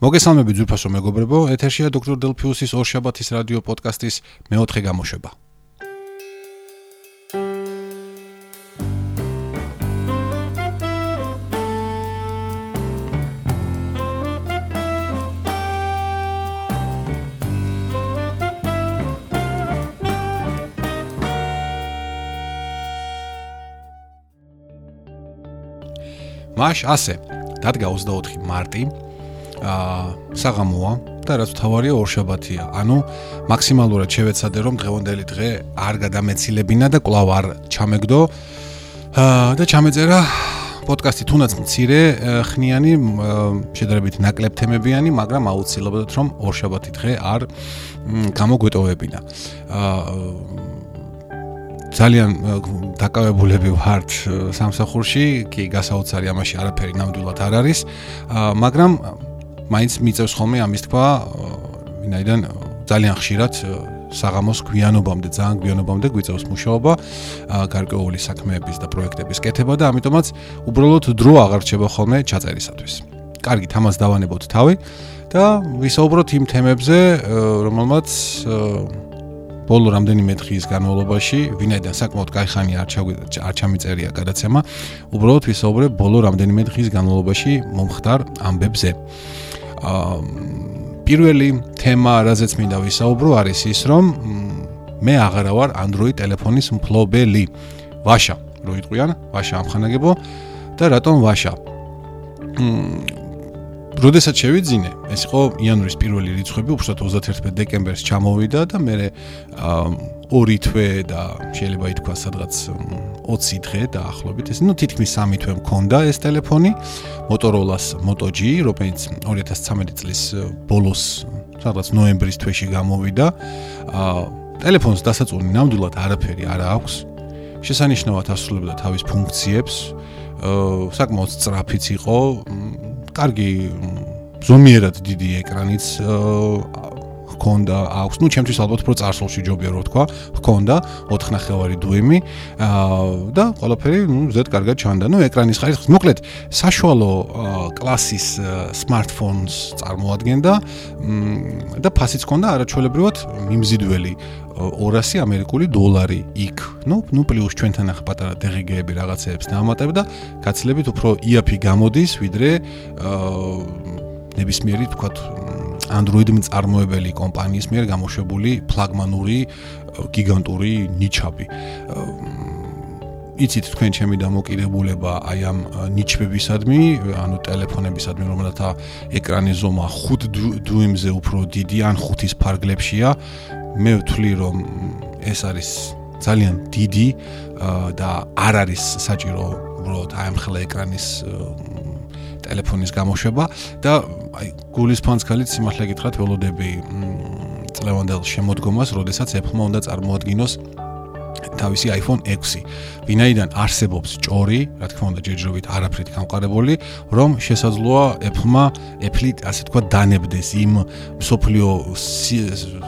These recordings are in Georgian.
მოგესალმებით ძვირფასო მეგობრებო, ეთერშია დოქტორ დელფიუსის ორშაბათის რადიო პოდკასტის მეოთხე გამოშვება. მაშ ასე დადგა 24 მარტი აა საღამოა და რაც თავარია ორშაბათია. ანუ მაქსიმალურად შევეცადე რომ დღევანდელი დღე არ გადამეცილებინა და კვლავ არ ჩამეგდო. აა და ჩამეწერა პოდკასტი თუნდაც მცირე ხნიანი შედარებით ნაკლებ თემებიანი, მაგრამ აუცილებლად რომ ორშაბათი დღე არ გამოგვეტოვებინა. აა ძალიან დაკავებულები ვართ სამსახურში, კი გასაოცარი ამაში არაფერი ნამდვილად არ არის, მაგრამ მაინც მიწევს ხოლმე ამის თქვა, ვინაიდან ძალიან ხშირად საღამოს გვიანობამდე, ძალიან გვიანობამდე გვიწევს მუშაობა, გარკვეული საქმეების და პროექტების კეთება და ამიტომაც უბრალოდ დრო აღარ რჩება ხოლმე ჩაწერისათვის. კარგი, თამას დავანებოთ თავი და ვისაუბროთ იმ თემებზე, რომელმაც ბოლო რამდენიმე დღის განმავლობაში, ვინაიდან საკმაოდ кай ხანი არ არ ჩამიწერია გადაცემა, უბრალოდ ვისაუბრებ ბოლო რამდენიმე დღის განმავლობაში მომხდარ ამბებზე. აა პირველი თემა, რაზეც მინდა ვისაუბრო, არის ის, რომ მე აღარა ვარ Android ტელეფონის მფლობელი. ვაშა, რო იტყვიან, ვაშა ამხანაგებო და რატომ ვაშა? როდესაც შევიძინე, ეს იყო იანვრის პირველი რიცხვები, უბრალოდ 31 დეკემბერს ჩამოვიდა და მე ორი თვე და შეიძლება ითქვა სადღაც 20 დღე დაახლოებით. ეს ნუ თითქმის 3 თვე მქონდა ეს ტელეფონი Motorola-ს Moto G, რომელიც 2013 წლის ბოლოს სადღაც ნოემბრის თვეში გამოვიდა. აა ტელეფონს დასაწუნი ნამდვილად არაფერი არ აქვს. შესანიშნავად ასრულებდა თავის ფუნქციებს. აა საკმაოდ სწრაფიც იყო. კარგი ზომიერად დიდი ეკრანიც ჰქონდა აქვს. ნუ ჩემთვის ალბათ პრო წარსულში ჯობია რო თქვა ჰქონდა 4 ნახევარი დუიმი და ყველაფერი ნუ ზედ კარგად ჩანდა. ნუ ეკრანის ხარისხი მოკლედ საშუალო კლასის smartphones წარმოადგენდა და ფასიც ჰქონდა არაჩვეულებრივად მიმზიდველი 200 ამერიკული დოლარი იქ. ნუ, ნუ პლუს ჩვენთან ახლა პატარა დღგები რაღაცეებს დაამატებდა, გაცილებით უფრო იაფი გამოდის, ვიდრე აა ნებისმიერი თქვათ Android მწარმოებელი კომპანიის მიერ გამოშვებული ფლაგმანური გიგანტური ნიჩაბი. იცით თქვენ ჩემი დამოკიდებულება აი ამ ნიჩბებისადმი, ანუ ტელეფონებისადმი, რომელთა ეკრანის ზომა 5 დუიმზე უფრო დიდი ან 5-ის ფარგლებშია, მე ვთვლი რომ ეს არის ძალიან დიდი და არ არის საჭირო უბრალოდ აი ამ ხელა ეკრანის ტელეფონის გამოშვება და აი გულის ფანსკალით სიმართლე გითხრათ ველოდები წლევანდელ შემოდგომას, როდესაც Apple-მა უნდა წარმოადგინოს თავისი iPhone 6. ვინაიდან არსებობს ჭორი, რა თქმა უნდა, ჯერჯერობით არაფრით გამყარებული, რომ შესაძლოა Apple-მა Apple-ი ასე თქვა დანებდეს იმ სოფლიო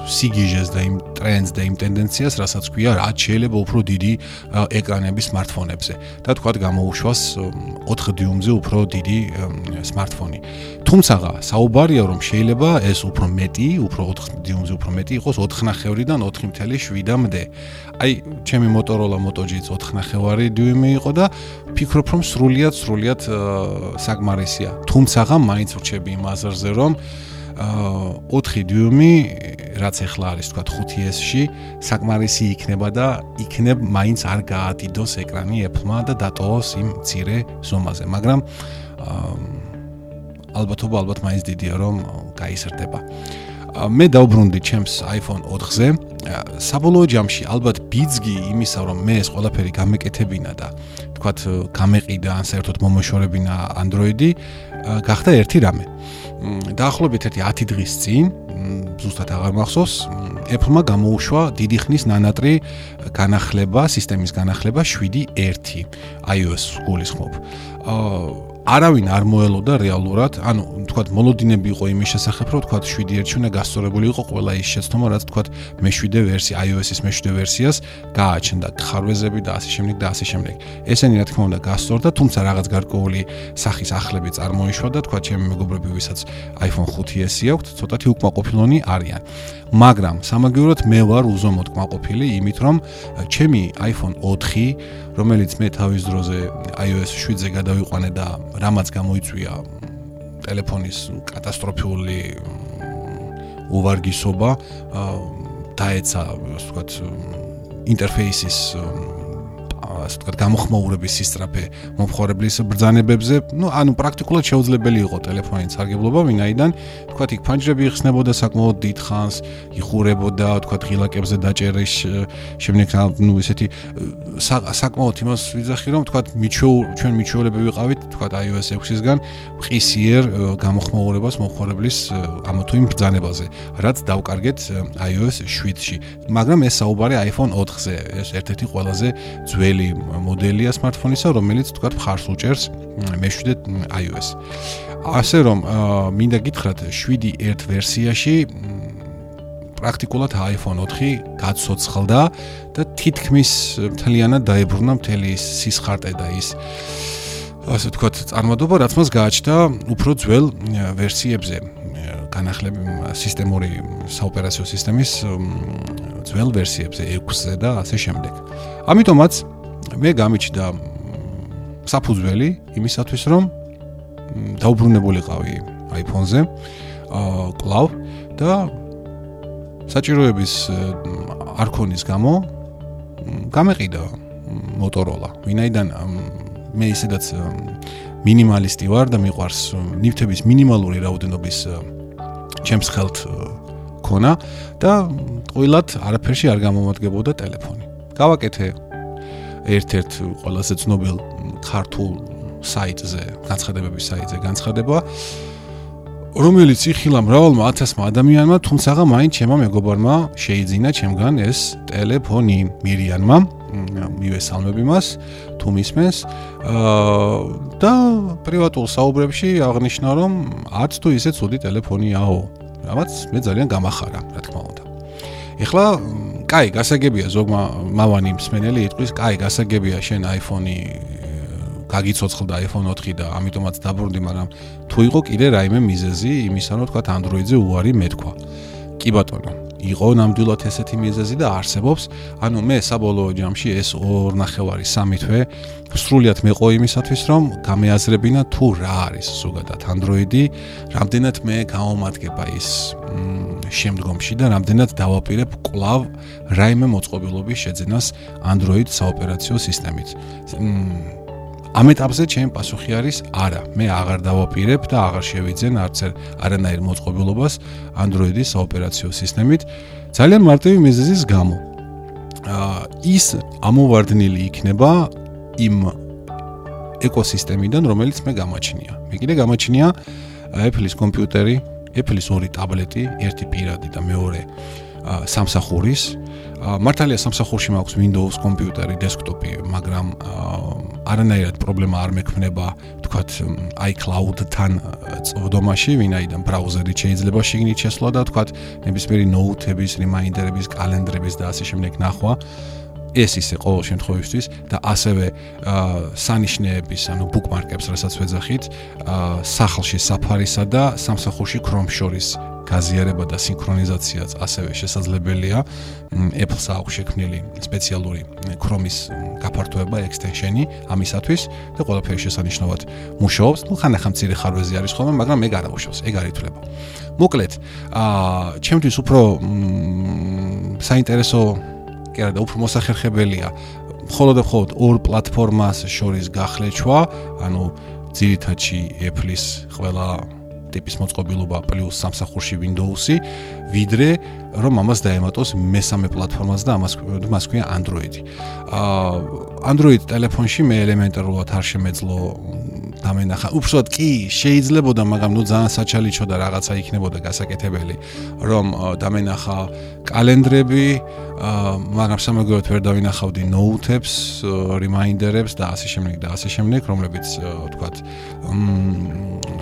სიგიჟეს და იმ ტრენდს და იმ ტენდენციას, რასაც ქვია, რაც შეიძლება უფრო დიდი ეკრანების smartphone-ებზე. და თქვა გამოუშვას 4 დიუმზე უფრო დიდი smartphone-ი. თუმცა საუბარია რომ შეიძლება ეს უფრო მეტი, უფრო 4 დიუმზე უფრო მეტი იყოს 4 ნახევრიდან 4.7-მდე. აი, ჩემი Motorola Moto G-ც 4 ნახევარი დიუმი იყო და ფიქრობ რომ სრულიად სრულიად საკმარისია. თუმცა მაინც ვრჩები იმ აზრზე რომ აა 4 დიუმი რაც ახლა არის თქვა 5S-ში საკმარისი იქნება და იქნებ მაინც არ გაადიდოს ეკრანი Apple-მა და დატოვოს იმ მცირე ზომაზე, მაგრამ აა ალბათობა ალბათ მაინც დიდია რომ გაიზრდება. მე დაუბრუნდი ჩემს iPhone 4-ზე. საბოლოო ჯამში ალბათ ბიძგი იმისა რომ მე ეს ყველაფერი გამეკეთებინა და თქვათ გამეყიდა ან საერთოდ მომოშორებინა Android-ი, გახდა ერთი რამე. დაახლოებით ერთი 10 დღის წინ, ზუსტად აღარ მახსოვს, Apple-მა გამოუშვა დიდი ხნის ნანატრი განახლება, სისტემის განახლება 7.1 iOS-ს გულისხმობ. აა არავინ არ მოელოდა რეალურად, ანუ თქვათ მოლოდინები იყო იმის შესახებ, რომ თქვათ 7.1 უნდა გასწორებული იყო ყველა ის შეცდომა, რაც თქვათ მე7 ვერსია, iOS-ის მე7 ვერსიას გააჩნდა, ხარვეზები და ასე შემდეგ და ასე შემდეგ. ესენი რა თქმა უნდა გასწორდა, თუმცა რაღაც გარკვეული სახის ახლები წარმოიშვა და თქვათ ჩემი მეგობრები, ვისაც iPhone 5S-ი აქვს, ცოტათი უკმაყოფილონი არიან. მაგრამ სამაგიეროდ მე ვარ უზომოდ კმაყოფილი იმით, რომ ჩემი iPhone 4, რომელიც მე თავის დროზე iOS 7-ზე გადავიყვანე და რამაც გამოიწვია ტელეფონის კატასტროფული უვარგისობა დაეცა ასე ვთქვათ ინტერფეისის ასე ვთქვათ გამოხმაურების სისტრაფე მომხმარებლის ბრძანებებზე, ну, ანუ პრაქტიკულად შეუძლებელი იყო ტელეფონის სარგებლობა, ვინაიდან თქვათ იქ ფანჯრები იხსნებოდა საკმაოდ დიდ ხანს, იხურებოდა, თქვათ ღილაკებზე დაჭერის შემდეგ, ну, ესეთი საკმაოდ იმას ვიძახი, რომ თქვათ მიჩვეულ ჩვენ მიჩვეულები ვიყავით, თქვათ iOS 6-ისგან ყისიერ გამოხმაურებას მომხმარებლის ამ თუ იმ ბრძანებაზე, რაც დავკარგეთ iOS 7-ში. მაგრამ ეს საუბარი iPhone 4-ზე, ეს ერთ-ერთი ყველაზე ძველი მოდელია smartphone-ისა, რომელიც თქვათ მხარს უჭერს მე7 iOS. ასე რომ მინდა გითხრათ 7.1 ვერსიაში პრაქტიკულად iPhone 4 გაცოცხლდა და თითქმის მთლიანად დაებრუნა მთელი ის სისხარტე და ის ასე ვთქვათ წარმოდობა, რაც მას გააჩნდა უფრო ძველ ვერსიებზე. განახლები სისტემური საოპერაციო სისტემის ძველ ვერსიებზე 6-ზე და ასე შემდეგ. ამიტომაც მე გამიჩნდა საფუძველი იმისათვის რომ დაუბრუნებულიყავი iPhone-ზე აა კლავ და საჭიროების არქონის გამო გამეყიდა Motorola. ვინაიდან მე ისედაც მინიმალისტი ვარ და მიყვარს ნივთების მინიმალური რაოდენობის ჩემს ხელთ ქონა და ყოველად არაფერში არ გამომადგებოდა ტელეფონი. გავაკეთე ერთ-ერთ ყველაზე ცნობილ ქართულ საიტზე, განცხადებების საიტზე განცხადება, რომელიც იხილა მრავალმა ათასმა ადამიანმა, თუმცა მაინც ჩემო მეგობარმა შეიძინა ჩემგან ეს ტელეფონი მირიანმა. მივესალმები მას თუ მისმენს აა და პრივატულ საუბრებში აღნიშნა რომ არც თუ ისე ცუდი ტელეფონიაო რამაც მე ძალიან გამახარა რა თქმა უნდა ეხლა კაი გასაგებია ზოგმა მავანი მსმენელი იტყვის კაი გასაგებია შენ iPhone-ი გაგიცოცხლდა iPhone 4 და ამიტომაც დაბრუნდი მაგრამ თუ იყო კიდე რაიმე მიზეზი იმისა რომ თქვა Android-ზე უარი მეთქვა. კი ბატონო იყო ნამდვილად ესეთი მიზეზი და არსებობს. ანუ მე საბოლოო ჯამში ეს 2.5 3 თვე სრულიად მეყო იმისათვის, რომ გამეაზრებინა თუ რა არის ზოგადად Android-ი, რამდენად მე გამომადგება ის შემდგომში და რამდენად დავაპირებ კლავ რაიმე მოწყობილობის შეძენას Android საოპერაციო სისტემით. ამ ეტაპზე ჩემი პასუხი არის არა, მე აღარ დავაპირებ და აღარ შევიძენ არც არანაირ მოწყობილობას Android-ის საოპერაციო სისტემით ძალიან მარტივი მიზეზის გამო. აა ის ამოვარდნილი იქნება იმ ეკოსისტემიდან, რომელიც მე გამაჩნია. მე კიდე გამაჩნია Apple-ის კომპიუტერი, Apple-ის ორი ტაბლეტი, ერთი პირადი და მეორე სამსახურის. მართალია სამსახურში მაქვს Windows კომპიუტერი, დესკტოპი, მაგრამ არანაირად პრობლემა არ მექმნება, თქვათ, iCloud-თან წვდომაში, ვინაიდან ბრაუზერი შეიძლება შიგნით შესვლა და თქვათ, ნებისმიერი ნოუთების, რიმაინდერების, კალენდრების და ასე შემდეგ ნახვა. ეს ისე ყოველ შემთხვევაში და ასევე სანიშნეების, ანუ bookmark-ებს, რასაც ვეძახით, სახლში Safari-სა და სამსახურში Chrome შორის გაზიარება და სინქრონიზაციაც ასევე შესაძლებელია. Apple-ს აქვს შექმნილი სპეციალური Chrome-ის გაფართოება extension-ი ამისათვის და ყველაფერი შესანიშნავად მუშაობს. ნუ ხანახან მცირე ხარვეზი არის ხოლმე, მაგრამ ეგ არ აუშავს, ეგ არ ითვლება. მოკლედ, აა, ჩემთვის უფრო საინტერესო კი არა და უფრო მოსახერხებელია მხოლოდ და მხოლოდ ორ პლატფორმას შორის გახლეჩვა, ანუ ძირითადში Apple-ის ყველა ტიპის მოწყობილობა პლუს სამსახურში Windows-ი, ვიდრე რომ ამას დაემატოს მესამე პლატფორმას და ამას მას ქვია Android-ი. აა Android ტელეფონში მე ელემენტარულად არ შემეძლო დამენახა. უბრალოდ კი შეიძლებოდა, მაგრამ ნუ ძალიან საჩალიჩო და რაღაცა იქნებოდა გასაკეთებელი, რომ დამენახა კალენდრები, მაგრამ სამაგიეროდ ვერ დავინახავდი note-ებს, reminder-ებს და ასე შემდეგ და ასე შემდეგ, რომლებიც ვთქვათ,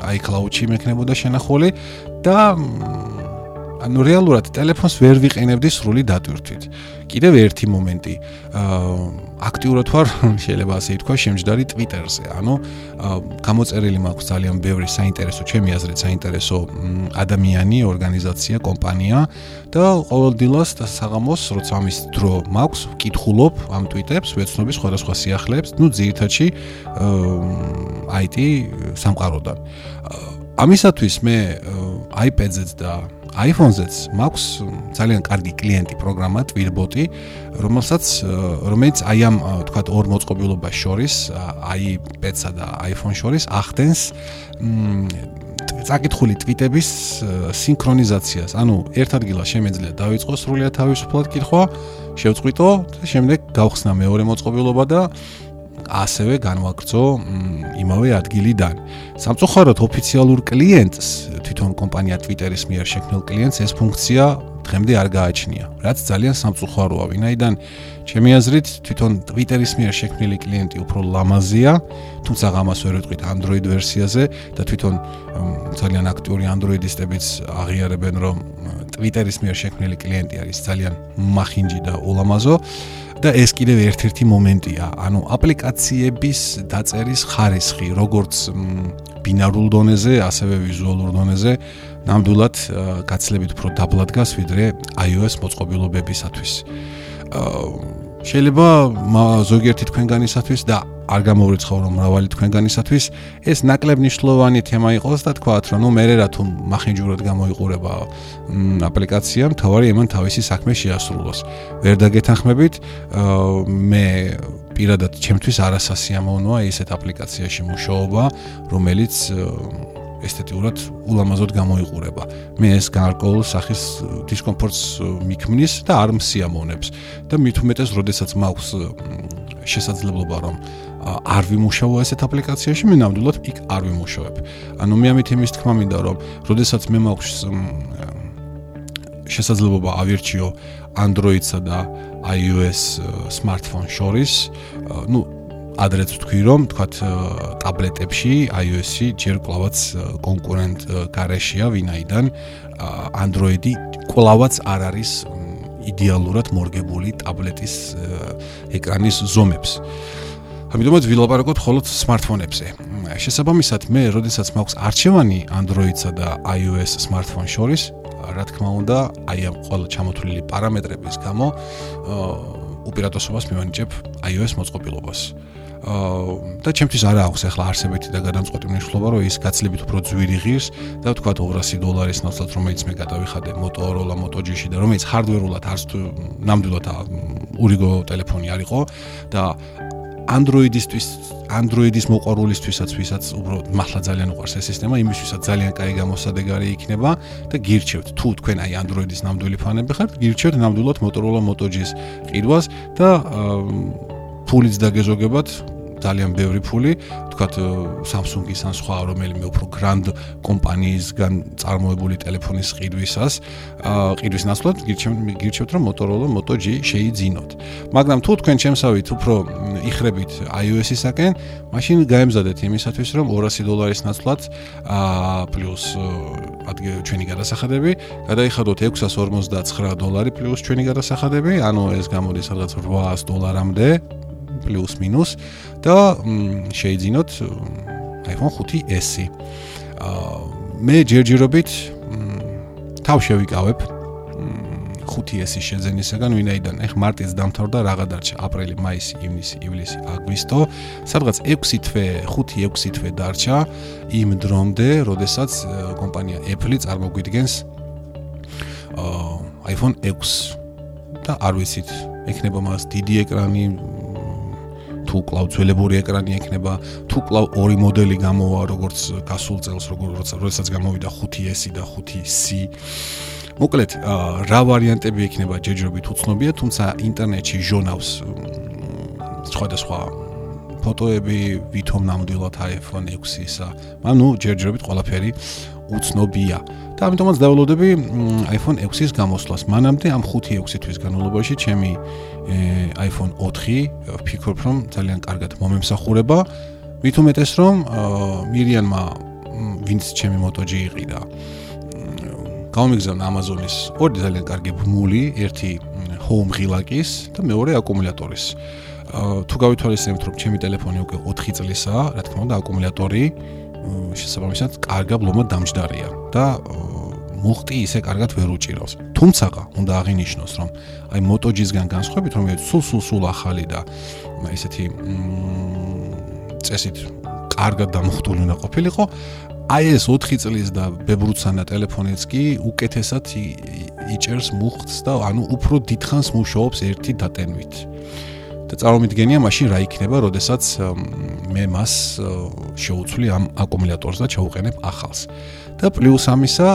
iCloud-ში მექნებოდა შენახული და ანუ რეალურად ტელეფონს ვერ ვიყენებდი სრული დატვირთვით. კიდევ ერთი მომენტი. აა აქტიურად ვარ, შეიძლება ასე ითქვა, შემჯდარი Twitter-ზე. ანუ გამოწერილი მაქვს ძალიან ბევრი საინტერესო, ჩემი აზრით საინტერესო ადამიანი, ორგანიზაცია, კომპანია და ყოველდღიურად და საღამოს, როცა ამის დრო მაქვს, ვკითხულობ ამ Twitter-ებს, ვეცნობი სხვადასხვა სიახლეებს, ну, ძირითადში IT სამყაროდან. ამისათვის მე iPad-ზეც და iPhone-ზეც მაქვს ძალიან კარგი კლიენტი პროგრამა Twilbot-ი, რომელსაც რომელიც აი ამ თქვათ ორ მოწყობილობას შორის, iPad-სა და iPhone შორის ახდენს წაკითხული ტვიტების სინქრონიზაციას. ანუ ერთ ადგილას შემეძლია დავიწყო სრულიად თავისუფლად კითხვა, შევწყვიტო და შემდეგ გავხსნა მეორე მოწყობილობა და ასევე განვაგრძო იმავე ადგილიდან. სამწუხაროდ ოფიციალურ კლიენტს თვითონ კომპანია Twitter-ის მიერ შექმნილ კლიენტს ეს ფუნქცია დღემდე არ გააჩნია, რაც ძალიან სამწუხაროა, ვინაიდან ჩემი აზრით თვითონ Twitter-ის მიერ შექმნილი კლიენტი უფრო ლამაზია, თუმცა ამას ვერ ვიტყვით Android ვერსიაზე და თვითონ ძალიან აქტიური Android-ისტებიც აღიარებენ, რომ Twitter-ის მიერ შექმნილი კლიენტი არის ძალიან მახინჯი და ულამაზო. და ეს კიდევ ერთ-ერთი მომენტია, ანუ აპლიკაციების დაწერის ხარისხი, როგორც ბინარულ დონეზე, ასევე ვიზუალურ დონეზე, ნამდვილად გაცლებით უფრო დაბლა დგას ვიდრე iOS მოწყობილობებისათვის. აა შეიძლება ზოგიერთი თქვენგანისათვის და არ გამოვრიცხავ რომ მრავალი თქვენგანისათვის ეს ნაკლებ ნიშნულოვანი თემა იყოს და თქვათ რომ ნუ მე რა თუ მახინჯურად გამოიყურება აპლიკაცია, თავარი იმან თავისი საქმე შეასრულოს. ვერ დაგეთანხმებით, მე პირადად ჩემთვის არასასიამოვნოა ესეთ აპლიკაციაში მუშაობა, რომელიც ესთეტიურად ულამაზოდ გამოიყურება. მე ეს გარკვეულ სახის დისკომფორტს მიქმნის და არ მსიამოვნებს და მით უმეტეს, როდესაც მაქვს შესაძლებლობა რომ არ ვიმუშაო ესეთ აპლიკაციაში, მე ნამდვილად იქ არ ვიმუშაებ. ანუ მე ამით იმის თქმა მინდა რომ როდესაც მე მაქვს შესაძლებლობა ავირჩიო Android-სა და iOS smartphone შორის, ну ადრეც ვთქვი რომ თქვათ ტაბლეტებში iOS-ი ჯერ კლავაც კონკურენტ გარეშეა ვინაიდან Android-ი კლავაც არ არის იდეალურად მორგებული ტაბლეტის ეკრანის ზომებს. ამიტომაც ვილაპარაკოთ მხოლოდ smartphone-ებზე. შესაბამისად, მე, როდესაც მაქვს არჩევანი Android-სა და iOS smartphone შორის, რა თქმა უნდა, აი ამ ყველა ჩამოთვლილი პარამეტრების გამო, უპირატესობას მივანიჭებ iOS მოწყობილობას. და ჩემთვის არა აქვს ახლა არსებითი და გადამწყვეტი მნიშვნელობა, რომ ის გაცლებით უფრო ძვირი ღირს და თქვა 200 დოლარის ნაცვლად რომელიც მე გადავიხადე Motorola Moto G-ში და რომელიც hardware-ულად არც ნამდვილად ურიგო ტელეფონი არისო და Android-ისთვის Android-ის მოყვარულისთვისაც ვისაც უბრალოდ მართლა ძალიან უყვარს ეს სისტემა, იმისთვისაც ძალიან კაი გამოსადეგარი იქნება და გირჩევთ თუ თქვენ აი Android-ის ნამდვილი ფანები ხართ, გირჩევთ ნამდვილად Motorola Moto G-ს ყიდვას და ფულიც დაგეზოგებათ ძალიან ბევრი ფული, თქვათ Samsung-ის ან სხვა რომელიმე უფრო grand კომპანიისგან წარმოებული ტელეფონის ყიდვისას, აა ყიდვის ნაცვლად გირჩევთ რომ Motorola Moto G შეიძინოთ. მაგრამ თუ თქვენ ჩემსავით უფრო იხრებით iOS-ისაკენ, მაშინ გაემზადეთ იმისათვის რომ 200 დოლარის ნაცვლად აა პლუს ადგე ჩვენი გადასახადები, გადაიხადოთ 659 დოლარი პლუს ჩვენი გადასახადები, ანუ ეს გამოდის რაღაც 800 დოლარამდე. პლუს მინუს და შეიძინოთ iPhone 5s. აა მე ჯერჯერობით თავ შევიკავებ 5s-ის შეძენისაგან, ვინაიდან ეხ მარტიც დამთავრდა რაღა დარჩა აპრილი, მაისი, ივნისი, ივლისი, აგვისტო, სადღაც 6 თვე, 5-6 თვე დარჩა. იმ დრომდე, როდესაც კომპანია Apple წარმოგვიდგენს აა iPhone 6 და არ ვიცით, ექნება მას დიდი ეკრანი, თუ კლავ ძველებური ეკრანი ექნება, თუ კლავ ორი მოდელი გამოვა, როგორც გასულ წელს, როგორც როდესაც გამოვიდა 5S და 5C. მოკლედ, რა ვარიანტები ექნება ჯერჯერობით უცნობია, თუმცა ინტერნეტში ჟონავს სხვადასხვა ფოტოები ვითომ ნამდვილად iPhone 6-ისა. ანუ ჯერჯერობით ყველაფერი უცნობია. და ამიტომაც დავალოდები iPhone 6-ის გამოსვლას. მანამდე ამ 5-6 თვის განმავლობაში ჩემი iPhone 4 ვფიქრობ რომ ძალიან კარგად მომემსახურება. მით უმეტეს რომ მირიანმა ვინც ჩემი Moto G იყიდა გამიგზავნა Amazon-ის ორი ძალიან კარგი ბმული, ერთი home ღილაკის და მეორე აკუმულატორის. თუ გავითვალისწინებთ რომ ჩემი ტელეფონი უკვე 4 წლისაა, რა თქმა უნდა აკუმულატორი შესაბამისად კარგად ლომად დამჯდარია და მუხტი ისე კარგად ვერ უჭირავს. თუმცა, უნდა აღინიშნოს, რომ აი Moto G-სგან განსხვავებით, რომელიც სულ სულ სულ ახალი და ესეთი წესით კარგად დამუხტული უნდა ყოფილიყო, აი ეს 4 წლის და ბებრუცანა ტელეფონიც კი უკეთესად იჭერს მუხტს და ანუ უფრო დიდხანს მუშაობს ერთი დატენვით. და წარმომიდგენია მაშინ რა იქნება, როდესაც მე მას შეუცვლი ამ აკუმულატორს და ჩაუყენებ ახალს. და პლუს ამისა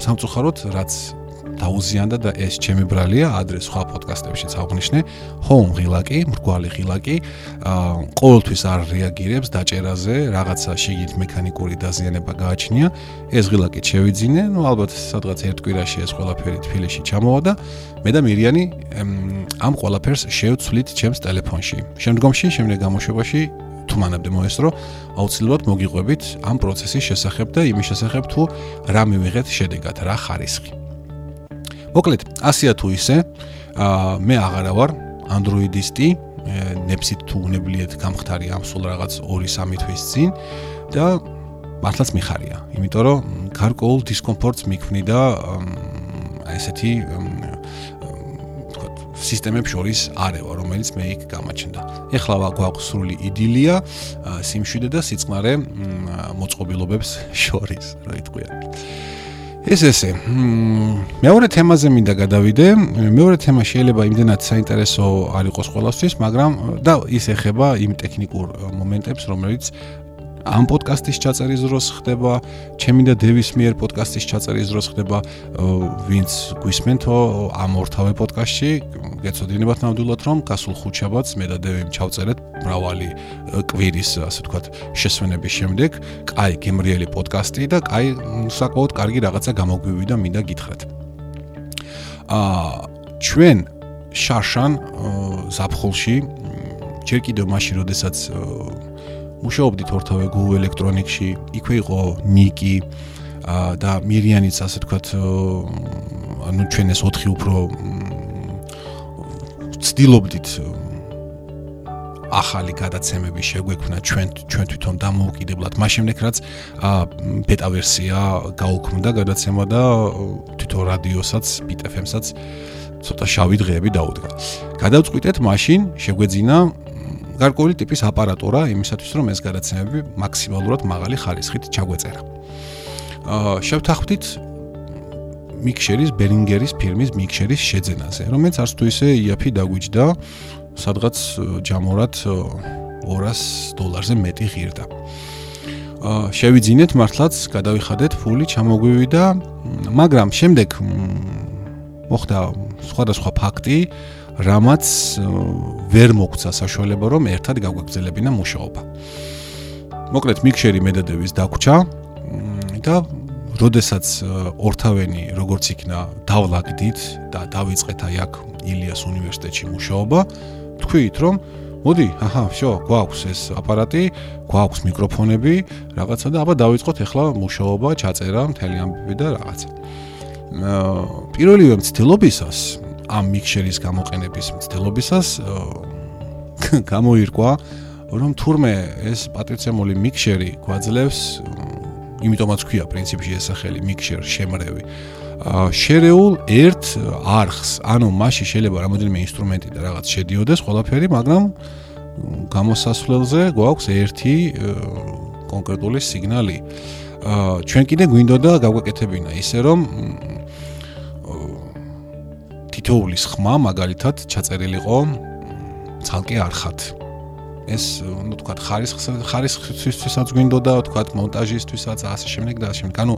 სამწუხაროდ რაც დაუზიანდა და ეს ჩემი ბრალია ადრეს სხვა პოდკასტებშიც აღნიშნე home ღილაკი, მრგვალი ღილაკი, ყოველთვის არ რეაგირებს დაჭერაზე, რაღაცა შიგით მექანიკური დაზიანება გააჩნია. ეს ღილაკი შევიძინე, ну ალბათ სადღაც ერთ კვირაში ეს ყველაფერი თბილისში ჩამოვა და მე და მირიანი ამ ყველაფერს შევცვლით ჩემს ტელეფონში. შემდგომში, შემდეგ გამოშვებაში თუ მანამდე მოესწრო, აუცილებლად მოგიყვებით ამ პროცესის შესახებ და იმის შესახებ თუ რა მივიღეთ შედეგად, რა ხარისხი. მოკლედ, ასია თუ ისე, აა მე აღარა ვარ Android-ისტი, ნეფსით თუ უნებლიეთ გამختარი ამ სულ რაღაც 2-3 თვის წინ და მართლაც მიხარია, იმიტომ რომ გარკვეულ დისკომფორტს მიქმნიდა აი ესეთი სისტემებს შორის არევა, რომელიც მე იქ გამაჩნდა. ეხლა გვაქვს სრული იდილია, სიმშვიდე და სიწყნარე მოწყობილობებს შორის, რა იტყვია. ეს ესე. მეორე თემაზე მინდა გადავიდე. მეორე თემა შეიძლება იმდენად საინტერესო არ იყოს ყველასთვის, მაგრამ და ის ეხება იმ ტექნიკურ მომენტებს, რომელიც ამ პოდკასტის ჩაწერის დროს ხდება, ჩემი და დევის მიერ პოდკასტის ჩაწერის დროს ხდება, ვინც გვისმენთო ამ ორთავე პოდკასტში, გეცოდინებათ ნამდვილად რომ გასულ ხუთშაბათს მე და დევი ჩავწერეთ მრავალი კვირის, ასე ვთქვათ, შესვენების შემდეგ, კაი გემრიელი პოდკასტი და კაი საკმაოდ კარგი რაღაცა გამოგვივიდა, მინდა გითხრათ. აა ჩვენ შარშან ზაფხულში ჯერ კიდევ მაშინ, როდესაც მუშაობდით ორთავე Google Electronics-ში, იქვე იყო ნიკი და მირიანიც ასე თქვათ ანუ ჩვენ ეს 4 უფრო ცდილობდით ახალი გადაცემები შეგვექმნა ჩვენ ჩვენ თვითონ დამოუკიდებლად. მას შემდეგ რაც ბეტა ვერსია გაუქმდა გადაცემა და თვითონ რადიოსაც, BTFM-საც ცოტა შავი დღეები დაუდგა. გადავწყვიტეთ მაშინ შეგვეძინა გარკვეული ტიპის აპარატურა იმისათვის რომ ეს გადაცემები მაქსიმალურად მაღალი ხარისხით ჩაგვეწერა. აა შევთანხმდით მიქსერის ბერინგერის ფირმის მიქსერის შეძენაზე, რომელიც არც თუ ისე იაფი დაგვიჯდა, სადღაც ჯამურად 200 დოლარზე მეტი ღირდა. აა შევიძინეთ მართლაც, გადავიხადეთ ფული, ჩამოგვივიდა, მაგრამ შემდეგ მოხდა სხვადასხვა ფაქტი, რამაც ვერ მოგცა საშუალება რომ ერთად გაგვეგზელებინა მუშაობა. მოკლედ მიქშერი მედადევის დაგვრჩა და როდესაც ორთავენი როგორც იქნა დავლაგდით და დავიწყეთ აი აქ ილიას უნივერსიტეტში მუშაობა, თქვით რომ მოდი, აჰა, შო, გვაქვს ეს აპარატი, გვაქვს მიკროფონები, რაღაცა და აბა დავიწყოთ ახლა მუშაობა, ჩაწერა, მთელი ამბები და რაღაცა. აა პირველივე მცდელობისას ამ მიქსერის გამოყენების მცდელობისას გამოირკვა რომ თურმე ეს პატრიცემული მიქსერი გვაძლევს იმიტომაც ქვია პრინციპში ეს სახელი მიქსერ შემრევი. შერეულ ერთ არხს ანუ მასში შეიძლება რამოდენიმე ინსტრუმენტი და რაღაც შედიოდეს ყველაფერი მაგრამ გამოსასვლელზე გვაქვს ერთი კონკრეტული სიგნალი. ჩვენ კიდე გვინდოდა გავაკეთებინა ისე რომ თითოულის ხმა მაგალითად ჩაწერილიყო ცალკე არხად. ეს, ну, თქვა ხარისხს ხარისხვისთვისაც გვინდოდა, თქვა მონტაჟისთვისაც ასე შემდეგ და ასე შემდეგ. ანუ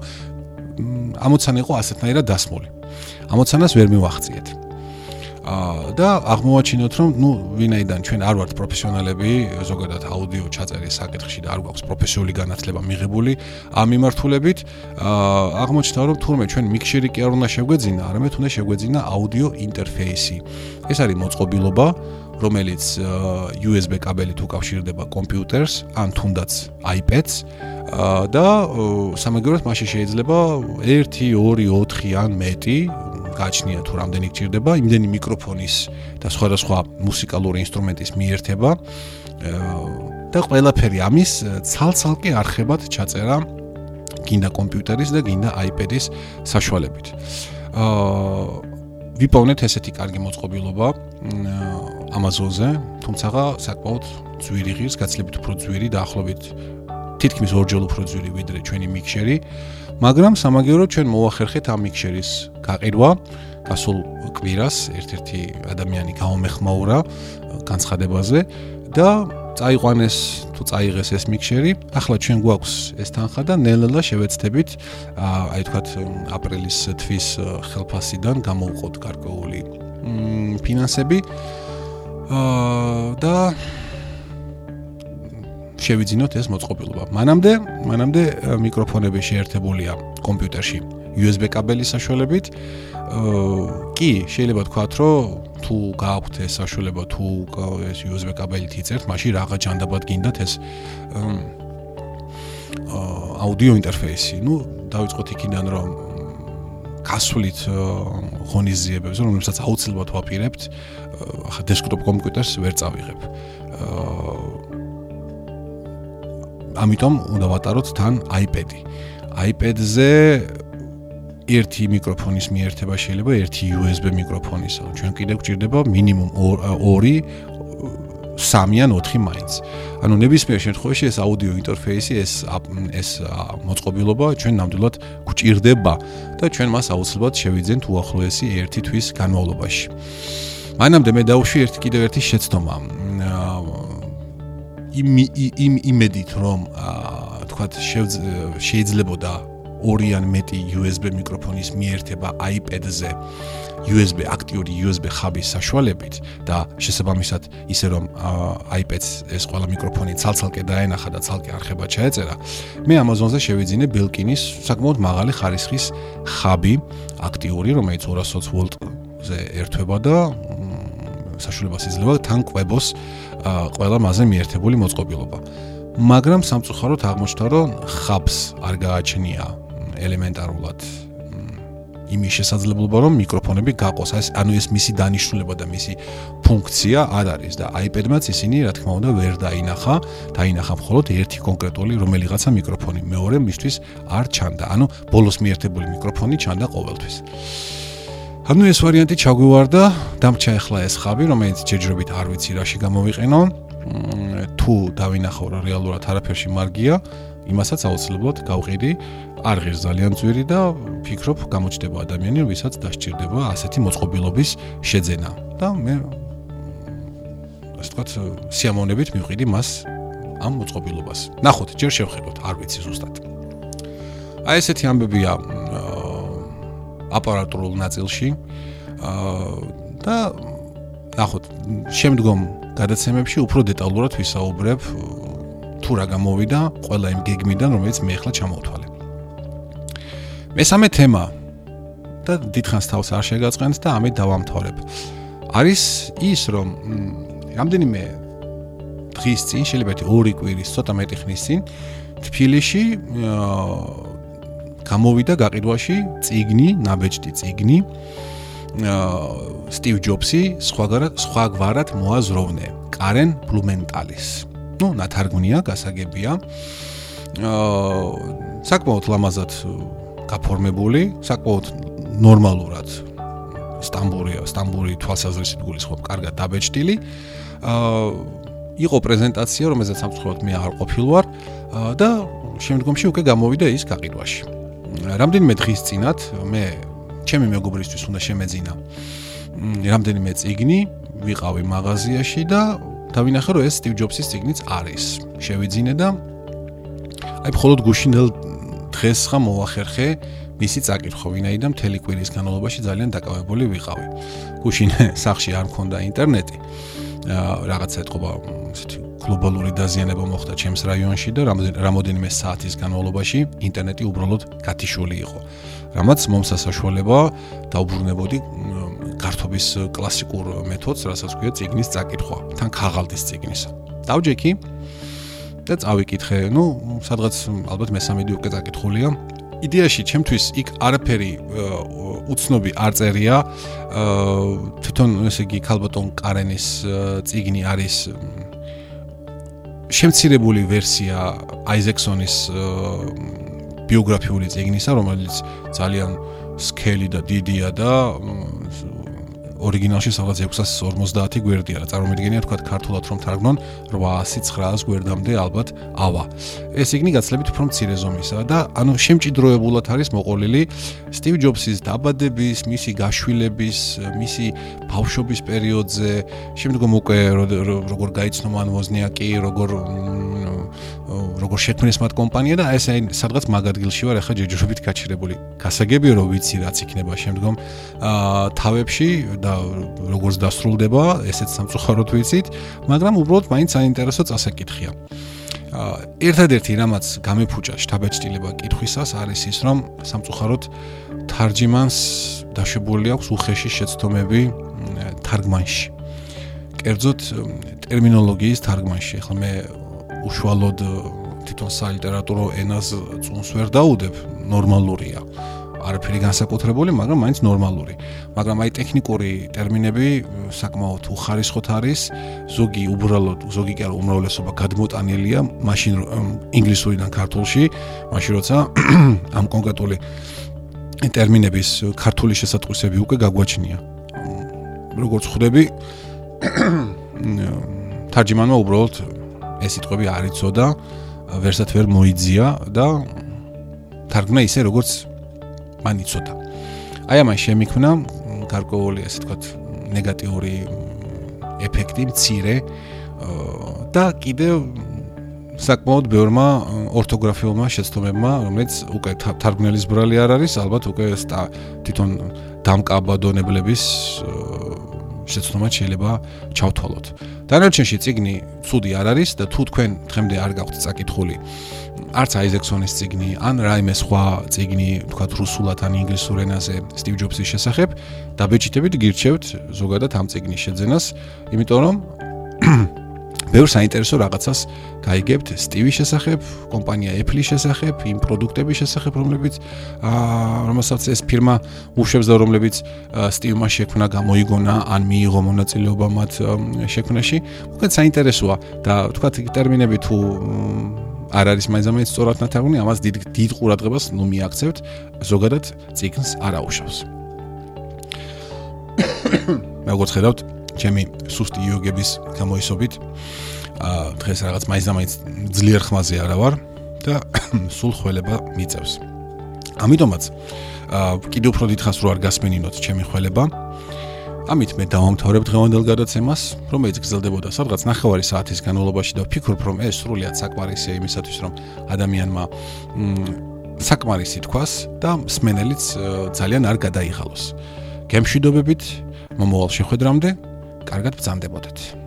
ამოცანა იყო ასეთნაირად დასმული. ამოცანას ვერ მივახციეთ. და აღმოაჩინოთ რომ ნუ ვინაიდან ჩვენ არ ვართ პროფესიონალები ზოგადად აუდიო ჩაწერის საკითხში და არ გვაქვს პროფესიული განათლება მიღებული ამ მიმართულებით აღმოჩნდა რომ თურმე ჩვენ მიქსერი კი არ უნდა შეგვეძინა არამედ უნდა შეგვეძინა აუდიო ინტერფეისი. ეს არის მოწყობილობა რომელიც USB კაბელით უკავშირდება კომპიუტერს ან თუნდაც iPad-ს და სამაგიეროდ მაშინ შეიძლება 1 2 4 ან მეტი გაჩნია თუ რამდენი გჭირდება იმდენი მიკროფონის და სხვადასხვა მუსიკალური ინსტრუმენტის მიერთება და ყველაფერი ამის ცალ-ცალკე არხებად ჩაწერა გინდა კომპიუტერის და გინდა iPad-ის საშუალებით. აა ვიპოვნეთ ესეთი კარგი მოწყობილობა Amazon-ზე, თუმცა საკმაოდ ძვირი ღირს, გაცილებით უფრო ძვირი და ახლობით თითქმის ორჯერ უფრო ძვირი ვიდრე ჩვენი მიქსერი, მაგრამ სამაგიეროდ ჩვენ მოახერხეთ ამ მიქსერის გაყიდვა. გასულ კვირას ერთ-ერთი ადამიანი გამომეხმაურა განცხადებაზე და წაიყვანეს თუ წაიღეს ეს მიქსერი, ახლა ჩვენ გვაქვს ეს თანხა და ნელ-ნელა შევეცდებით აი თქვათ აპრილის თვის ხელფასიდან გამოვყოთ გარკვეული ფინანსები და შევიძინოთ ეს მოწყობილობა. მანამდე, მანამდე მიკროფონები შეერთებულია კომპიუტერში USB კაბელის საშუალებით. კი, შეიძლება თქვათ, რომ თუ გააქვთ ეს საშუალება თუ ეს USB კაბელით იწერთ, მაშინ რაღა ჯანდაბად გინდათ ეს აუდიო ინტერფეისი. ნუ დავიწყოთ იქიდან რომ გასვლით ღონისძიებებს, რომელსაც აუცილებლად ვაპირებთ, ახლა დესკტოპ კომპიუტერს ვერ წავიღებ. ამიტომ უნდა ვატაროთ თან iPad-ი. iPad-ზე ერთი მიკროფონის მიერთება შეიძლება ერთი USB მიკროფონისა. ჩვენ კიდევ გვჭირდება მინიმუმ 2 3 ან 4 მაინც. ანუ ნებისმიერ შემთხვევაში ეს აუდიო ინტერფეისი, ეს ეს მოწყობილობა ჩვენ ნამდვილად გვჭირდება და ჩვენ მას აუცილებლად შევიძენთ უახლოესი ერთი თვის განმავლობაში. მანამდე მე დავუშვი ერთი კიდევ ერთი შეცდომა. იმ იმ იმედით რომ თქვათ შეიძლებოდა ორი ან მეტი USB მიკროფონის მიერთება iPad-ზე USB აქტიური USB ხაბის საშუალებით და შესაბამისად ისე რომ iPad-ს ეს ყველა მიკროფონი ცალ-ცალკე დაენახა და ცალკე არხება ჩაეწერა მე Amazon-ზე შევიძინე Belkin-ის საკმაოდ მაღალი ხარისხის ხაბი აქტიური რომელიც 220 ვოლტზე ერთვება და საშუალებას იძლევა თან კვებოს ყველა მასზე მიერთებული მოწყობილობა. მაგრამ სამწუხაროდ აღმოჩნდა რომ ხაბს არ გააჩნია ელემენტარულად იმის შესაძლებლობა რომ მიკროფონები გაყოს. ეს ანუ ეს მისი დანიშნულება და მისი ფუნქცია არ არის და iPad-მაც ისინი რა თქმა უნდა ვერ დაინახა. დაინახა მხოლოდ ერთი კონკრეტული რომელიღაცა მიკროფონი. მეორე მისთვის არ ჩანდა. ანუ ბოლოს მიერთებული მიკროფონი ჩანდა ყოველთვის ანუ ეს ვარიანტი ჩაგვივარდა დამჭა ახლა ეს ხაბი რომელიც ჯერჯერობით არ ვიცი რაში გამოვიყენო. თუ დავინახო რა რეალურად არაფერში მარგია იმასაც აუცილებლად გავყიდი. არ ღირს ძალიან ძვირი და ფიქრობ გამოჩდება ადამიანი ვისაც დასჭირდება ასეთი მოწყობილობის შეძენა. და მე ასე ვთქვათ სიამოვნებით მივყიდი მას ამ მოწყობილობას. ნახოთ ჯერ შევხედოთ არ ვიცი ზუსტად. აი ესეთი ამბებია აპარატურულ ნაწილში და ნახოთ შემდგომ გადაცემებში უფრო დეტალურად ვისაუბრებ თუ რა გამოვიდა ყველა იმ გეგმიდან რომელიც მე ახლა ჩამოვთვალე მესამე თემა და დიდხანს თავს არ შეგაწყენთ და ამით დავამთავრებ. არის ის, რომ რამდენიმე დღის წინ, შეიძლება ორი კვირის, ცოტა მეტი ხნის წინ, თბილისში გამოვიდა გაყიდვაში ციგნი, ნაბეჭდი ციგნი. სტივ ჯობსი სხვაგვარად სხვაგვარად მოაზროვნე კარენ ბლუმენტალის. ну, ნათარგმნია, გასაგებია. აა საკმაოდ ლამაზად გაფორმებული, საკმაოდ ნორმალურად სტამბურია, სტამბური თვალსაზრისით გულისხმობ, კარგად დაბეჭდილი. აა იყო პრეზენტაცია, რომელზეც სამწუხაროდ მე არ ყოფილ ვარ და შემდგომში უკვე გამოვიდა ის გაყიდვაში. რამდენიმე დღის წინათ მე ჩემი მეგობრისთვის უნდა შემეძინა რამდენიმე წიგნი, ვიყავი მაღაზიაში და დავინახე რომ ეს Steve Jobs-ის წიგნიც არის. შევიძინე და აი მხოლოდ გუშინელ დღეს ხა მოახერხე მისი წაკითხვა, ვინაიდან მთელი კვირის განმავლობაში ძალიან დაკავებული ვიყავი. გუშინ სახში არ მქონდა ინტერნეტი. რაღაცა ეთყობა ესეთი გლობალური დაზიანება მოხდა ჩემს რაიონში და რამოდენიმე საათის განმავლობაში ინტერნეტი უბრალოდ გათიშული იყო. რამაც მომსასაშველება დაუბრუნებოდი გართობის კლასიკურ მეთოდს, რასაც ქვია ციგნის წაკითხვა, თან ქაღალდის ციგნისა. დავჯექი და წავიკითხე, ну, სადღაც ალბათ მესამედი უკვე წაკითხულია. იდეაში ჩემთვის იქ არაფერი უცნობი არ წერია. თვითონ ესე იგი ქალბატონ კარენის ციგნი არის შემცირებული ვერსია აიზექსონის ბიოგრაფიული ციგნისა, რომელიც ძალიან სკელი და დიდია და ორიგინალში სადღაც 650 გვერდია რა წარმოგიდგენია თქვა ქართულად რომ თარგმნონ 800-900 გვერდამდე ალბათ ავა. ეს იგნი გაცლებით უფრო მცირე ზომისაა და ანუ შემჭიდროებულად არის მოყოლილი სტივ ჯობსის დაბადების მისი გაშვილების მისი ბავშვობის პერიოდზე შემდგომ უკვე როგორ გაიცნო მან ვოზნიაკი როგორ როგორ შექმნეს მათ კომპანია და ეს აი სადღაც მაგადგილში ვარ ახლა ჯეჯურობით გაჩერებული გასაგებია რომ ვიცი რაც იქნება შემდგომ აა თავებში და როგორც დასრულდება, ესეც სამწუხაროდ ვიცით, მაგრამ უბრალოდ მაინც საინტერესო წასაკითხია. აა ერთადერთი რამაც გამიფუჭა შტაბეჭდილება კითხვისას არის ის, რომ სამწუხაროდ თარჯიმანს დაშვებული აქვს უხეში შეცდომები თარგმანში. კერძოდ ტერმინოლოგიის თარგმანში. ახლა მე უშუალოდ თვითონ სალიტერატურო ენას წუნს ვერ დაუდებ, ნორმალურია. არაფერი განსაკუთრებული, მაგრამ მაინც ნორმალური. მაგრამ აი ტექნიკური ტერმინები საკმაოდ უხარისხოთ არის. ზოგი უბრალოდ, ზოგი კი არა, უმრავლესობა გადმოტანილია მაშინ ინგლისურიდან ქართულში, მაშინ როცა ამ კონკრეტული ტერმინების ქართული შესატყვისები უკვე გაგვაჩნია. როგორც ხვდები, თარჯიმანმა უბრალოდ ეს სიტყვები არ იცოდა, ვერსად ვერ მოიძია და თარგმნა ისე როგორც მან იცოდა. აი ამან შემიქმნა გარკვეული ასე თქვა ნეგატიური ეფექტი მცირე და კიდევ საკმაოდ ბევრმა ორთოგრაფიულმა შეცდომებმა, რომელიც უკვე თარგმნელის ბრალი არ არის, ალბათ უკვე თვითონ დამკაბადონებლების შეცდომა შეიძლება ჩავთვალოთ. დანარჩენში ციგნი ცუდი არ არის და თუ თქვენ დღემდე არ გაქვთ წაკითხული არც აიზექსონის ციგნი, ან რაიმე სხვა ციგნი, თქვათ რუსულად ან ინგლისურ ენაზე სტივ ჯობსის შესახებ, დაბეჭდებით გირჩევთ ზოგადად ამ ციგნის შეძენას, იმიტომ რომ ბევრ საინტერესო რაღაცას გაიგებთ სტივის შესახებ, კომპანია Apple-ის შესახებ, იმ პროდუქტების შესახებ, რომლებიც აა რომელსაც ეს ფირმა უშვებს და რომლებიც სტივმა შექმნა, გამოიგონა, ან მიიღო მონაწილეობა მათ შექმნაში. უკეთ საინტერესოა და თქვათ ტერმინები თუ არ არის მაინც სწორად ნათარგმნი, ამას დიდ დიდ ყურადღებას ნუ მიაქცევთ, ზოგადად ციგნს არ აუშავს. მე როგორც ხედავთ, ჩემი სუსტი იოგების გამოისობით, აა დღეს რაღაც მაინც მაინც ძლიერ ხმაზე არა ვარ და სულ ხველება მიწევს. ამიტომაც აა კიდევ უფრო დიდხანს რო არ გასმენინოთ ჩემი ხველება, ამით მე დავამთავრებ დღევანდელ გადაცემას, რომელიც გრძელდებოდა სადღაც 9 საათის განმავლობაში და ვფიქრობ, რომ ეს სრულიად საკმარისია იმისათვის, რომ ადამიანმა საკმარისი თქვას და მსმენელიც ძალიან არ გადაიღალოს. გემშვიდობებით მომავალ შეხვედრამდე, კარგად ბრძანდებოდეთ.